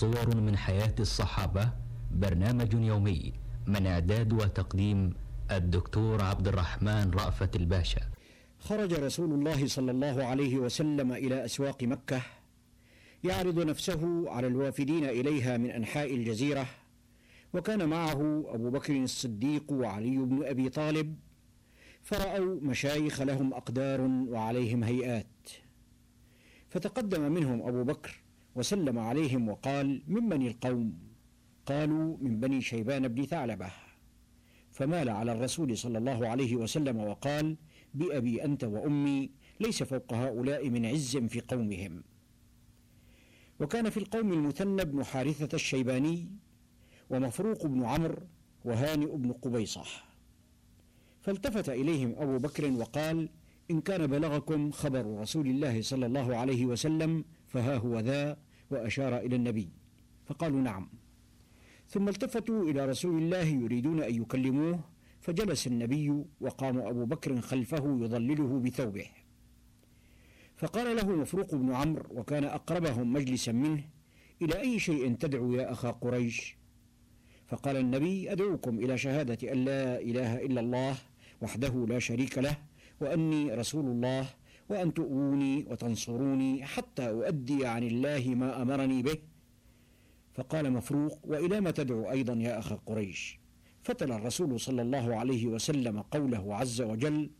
صور من حياة الصحابة برنامج يومي من إعداد وتقديم الدكتور عبد الرحمن رأفت الباشا. خرج رسول الله صلى الله عليه وسلم إلى أسواق مكة يعرض نفسه على الوافدين إليها من أنحاء الجزيرة وكان معه أبو بكر الصديق وعلي بن أبي طالب فرأوا مشايخ لهم أقدار وعليهم هيئات. فتقدم منهم أبو بكر وسلم عليهم وقال ممن القوم؟ قالوا من بني شيبان بن ثعلبة. فمال على الرسول صلى الله عليه وسلم وقال بأبي أنت وأمي ليس فوق هؤلاء من عز في قومهم. وكان في القوم المثنى بن حارثة الشيباني ومفروق بن عمرو وهانئ بن قبيصة. فالتفت إليهم أبو بكر وقال إن كان بلغكم خبر رسول الله صلى الله عليه وسلم فها هو ذا وأشار إلى النبي. فقالوا نعم. ثم التفتوا إلى رسول الله يريدون أن يكلموه فجلس النبي وقام أبو بكر خلفه يظلله بثوبه. فقال له مفروق بن عمرو وكان أقربهم مجلسا منه إلى أي شيء تدعو يا أخا قريش؟ فقال النبي أدعوكم إلى شهادة أن لا إله إلا الله وحده لا شريك له وأني رسول الله وأن تؤووني وتنصروني حتى أؤدي عن الله ما أمرني به. فقال مفروق وإلى ما تدعو أيضا يا أخا قريش. فتل الرسول صلى الله عليه وسلم قوله عز وجل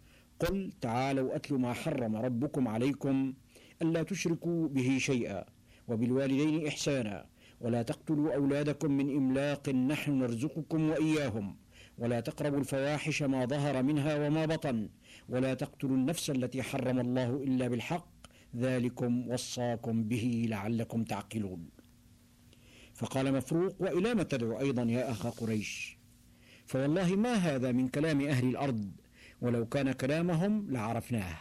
قل تعالوا أتل ما حرم ربكم عليكم ألا تشركوا به شيئا وبالوالدين إحسانا ولا تقتلوا أولادكم من إملاق نحن نرزقكم وإياهم. ولا تقربوا الفواحش ما ظهر منها وما بطن ولا تقتلوا النفس التي حرم الله إلا بالحق ذلكم وصاكم به لعلكم تعقلون. فقال مفروق وإلى ما تدعو أيضا يا أخا قريش؟ فوالله ما هذا من كلام أهل الأرض ولو كان كلامهم لعرفناه.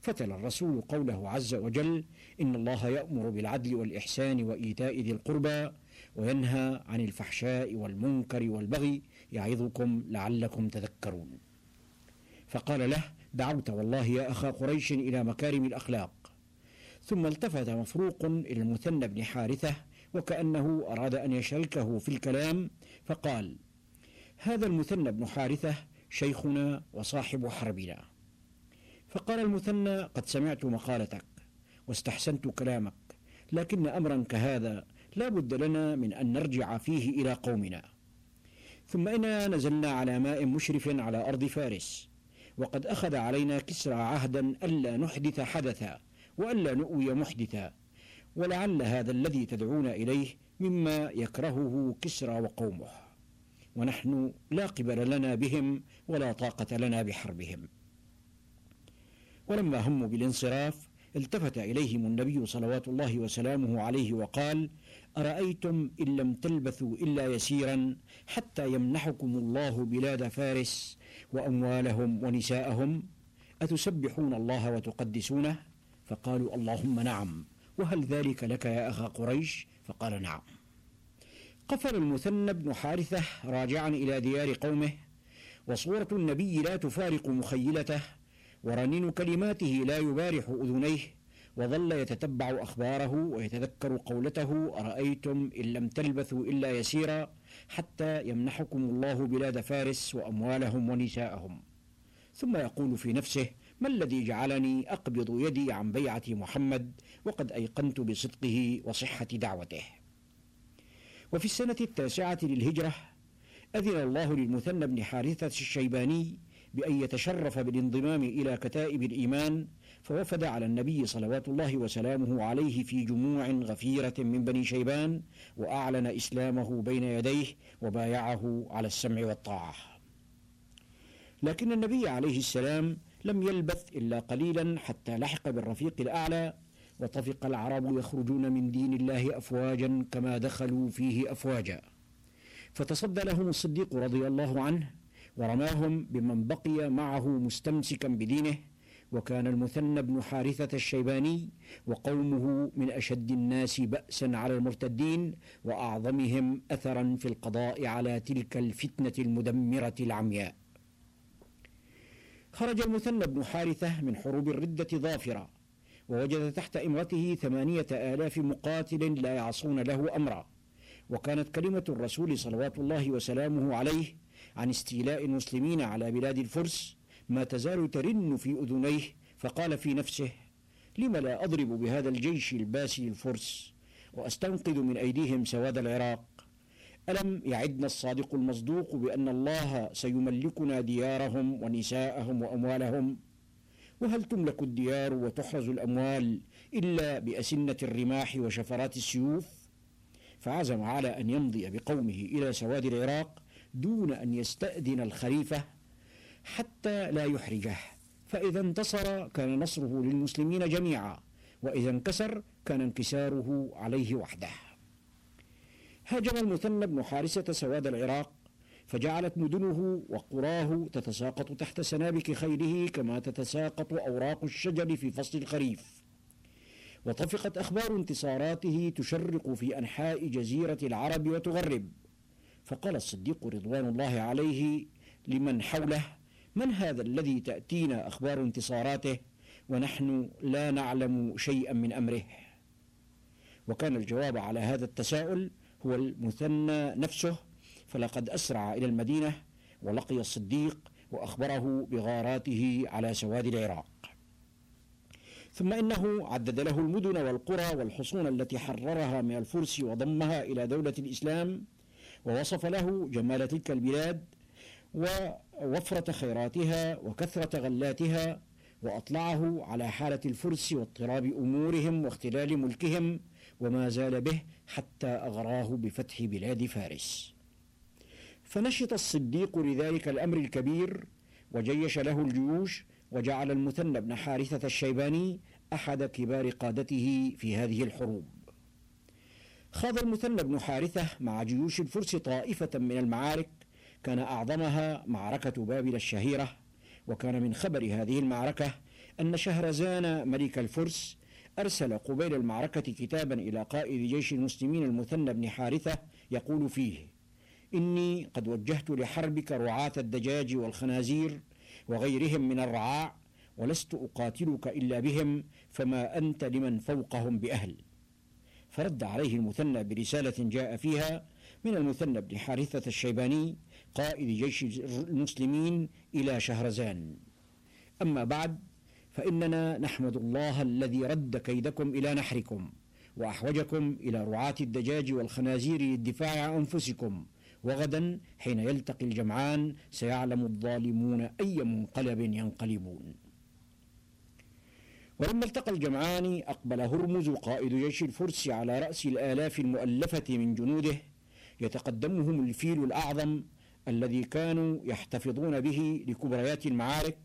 فتل الرسول قوله عز وجل إن الله يأمر بالعدل والإحسان وإيتاء ذي القربى وينهى عن الفحشاء والمنكر والبغي يعظكم لعلكم تذكرون. فقال له دعوت والله يا أخا قريش إلى مكارم الأخلاق. ثم التفت مفروق إلى المثنى بن حارثة وكأنه أراد أن يشاركه في الكلام فقال هذا المثنى بن حارثة شيخنا وصاحب حربنا. فقال المثنى قد سمعت مقالتك واستحسنت كلامك لكن أمرا كهذا لا بد لنا من أن نرجع فيه إلى قومنا. ثم إنا نزلنا على ماء مشرف على أرض فارس وقد أخذ علينا كسرى عهدا ألا نحدث حدثا وألا نؤوي محدثا ولعل هذا الذي تدعون إليه مما يكرهه كسرى وقومه. ونحن لا قبل لنا بهم ولا طاقة لنا بحربهم. ولما هموا بالانصراف التفت إليهم النبي صلوات الله وسلامه عليه وقال أرأيتم إن لم تلبثوا إلا يسيرا حتى يمنحكم الله بلاد فارس وأموالهم ونساءهم أتسبحون الله وتقدسونه؟ فقالوا اللهم نعم. وهل ذلك لك يا أخا قريش؟ فقال نعم. قفل المثنى بن حارثة راجعا إلى ديار قومه وصورة النبي لا تفارق مخيلته ورنين كلماته لا يبارح أذنيه وظل يتتبع أخباره ويتذكر قولته أرأيتم إن لم تلبثوا إلا يسيرا حتى يمنحكم الله بلاد فارس وأموالهم ونساءهم. ثم يقول في نفسه ما الذي جعلني أقبض يدي عن بيعة محمد وقد أيقنت بصدقه وصحة دعوته. وفي السنة التاسعة للهجرة أذن الله للمثنى بن حارثة الشيباني بأن يتشرف بالانضمام إلى كتائب الإيمان فوفد على النبي صلوات الله وسلامه عليه في جموع غفيرة من بني شيبان وأعلن إسلامه بين يديه وبايعه على السمع والطاعة. لكن النبي عليه السلام لم يلبث إلا قليلا حتى لحق بالرفيق الأعلى وطفق العرب يخرجون من دين الله أفواجا كما دخلوا فيه أفواجا. فتصدى لهم الصديق رضي الله عنه ورماهم بمن بقي معه مستمسكا بدينه وكان المثنى بن حارثة الشيباني وقومه من أشد الناس بأسا على المرتدين وأعظمهم أثرا في القضاء على تلك الفتنة المدمرة العمياء. خرج المثنى بن حارثة من حروب الردة ظافرا ووجد تحت إمرته ثمانية آلاف مقاتل لا يعصون له أمرا وكانت كلمة الرسول صلوات الله وسلامه عليه عن استيلاء المسلمين على بلاد الفرس ما تزال ترن في أذنيه فقال في نفسه لم لا أضرب بهذا الجيش الباسي الفرس وأستنقذ من أيديهم سواد العراق؟ ألم يعدنا الصادق المصدوق بأن الله سيملكنا ديارهم ونساءهم وأموالهم؟ وهل تملك الديار وتحرز الأموال إلا بأسنة الرماح وشفرات السيوف؟ فعزم على أن يمضي بقومه إلى سواد العراق دون أن يستأذن الخليفة حتى لا يحرجه. فإذا انتصر كان نصره للمسلمين جميعا وإذا انكسر كان انكساره عليه وحده. هاجم المثنى بن حارثة سواد العراق فجعلت مدنه وقراه تتساقط تحت سنابك خيله كما تتساقط أوراق الشجر في فصل الخريف. وطفقت أخبار انتصاراته تشرق في أنحاء جزيرة العرب وتغرب. فقال الصديق رضوان الله عليه لمن حوله من هذا الذي تأتينا أخبار انتصاراته ونحن لا نعلم شيئا من أمره؟ وكان الجواب على هذا التساؤل هو المثنى نفسه فلقد أسرع إلى المدينة ولقي الصديق وأخبره بغاراته على سواد العراق. ثم إنه عدد له المدن والقرى والحصون التي حررها من الفرس وضمها إلى دولة الإسلام ووصف له جمال تلك البلاد ووفرة خيراتها وكثرة غلاتها وأطلعه على حالة الفرس واضطراب أمورهم واختلال ملكهم وما زال به حتى أغراه بفتح بلاد فارس. فنشط الصديق لذلك الأمر الكبير وجيش له الجيوش وجعل المثنى بن حارثة الشيباني أحد كبار قادته في هذه الحروب. خاض المثنى بن حارثة مع جيوش الفرس طائفة من المعارك. كان أعظمها معركة بابل الشهيرة. وكان من خبر هذه المعركة أن شهرزان ملك الفرس أرسل قبيل المعركة كتابا إلى قائد جيش المسلمين المثنى بن حارثة يقول فيه إني قد وجهت لحربك رعاة الدجاج والخنازير وغيرهم من الرعاع ولست أقاتلك إلا بهم فما أنت لمن فوقهم بأهل. فرد عليه المثنى برسالة جاء فيها من المثنى بن حارثة الشيباني قائد جيش المسلمين إلى شهرزان. أما بعد فإننا نحمد الله الذي رد كيدكم إلى نحركم وأحوجكم إلى رعاة الدجاج والخنازير للدفاع عن أنفسكم وغدا حين يلتقي الجمعان سيعلم الظالمون أي منقلب ينقلبون. ولما التقى الجمعان أقبل هرمز قائد جيش الفرس على رأس الآلاف المؤلفة من جنوده يتقدمهم الفيل الأعظم الذي كانوا يحتفظون به لكبريات المعارك.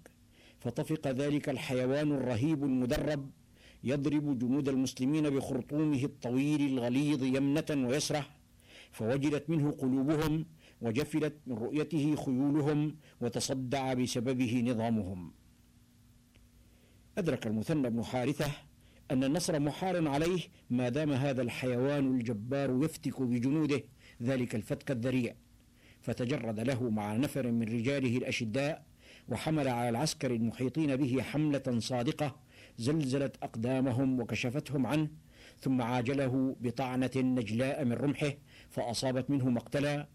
فطفق ذلك الحيوان الرهيب المدرب يضرب جنود المسلمين بخرطومه الطويل الغليظ يمنة ويسرة. فوجلت منه قلوبهم وجفلت من رؤيته خيولهم وتصدع بسببه نظامهم. أدرك المثنى بن حارثة أن النصر محال عليه ما دام هذا الحيوان الجبار يفتك بجنوده ذلك الفتك الذريع. فتجرد له مع نفر من رجاله الأشداء وحمل على العسكر المحيطين به حملة صادقة زلزلت أقدامهم وكشفتهم عنه ثم عاجله بطعنة نجلاء من رمحه فأصابت منه مقتلا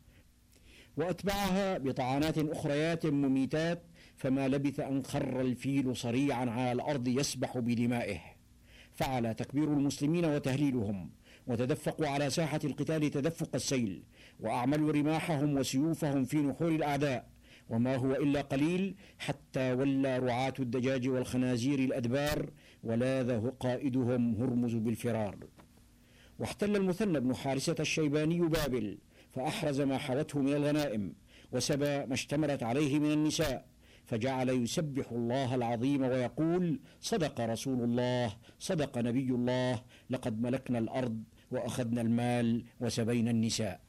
وأتبعها بطعنات أخريات مميتات فما لبث أن خر الفيل صريعا على الأرض يسبح بدمائه. فعلى تكبير المسلمين وتهليلهم وتدفقوا على ساحة القتال تدفق السيل وأعملوا رماحهم وسيوفهم في نحور الأعداء. وما هو إلا قليل حتى ولى رعاة الدجاج والخنازير الأدبار ولاذ قائدهم هرمز بالفرار. واحتل المثنى بن حارسة الشيباني بابل فأحرز ما حوته من الغنائم وسبى ما اشتملت عليه من النساء. فجعل يسبح الله العظيم ويقول صدق رسول الله صدق نبي الله لقد ملكنا الأرض وأخذنا المال وسبينا النساء.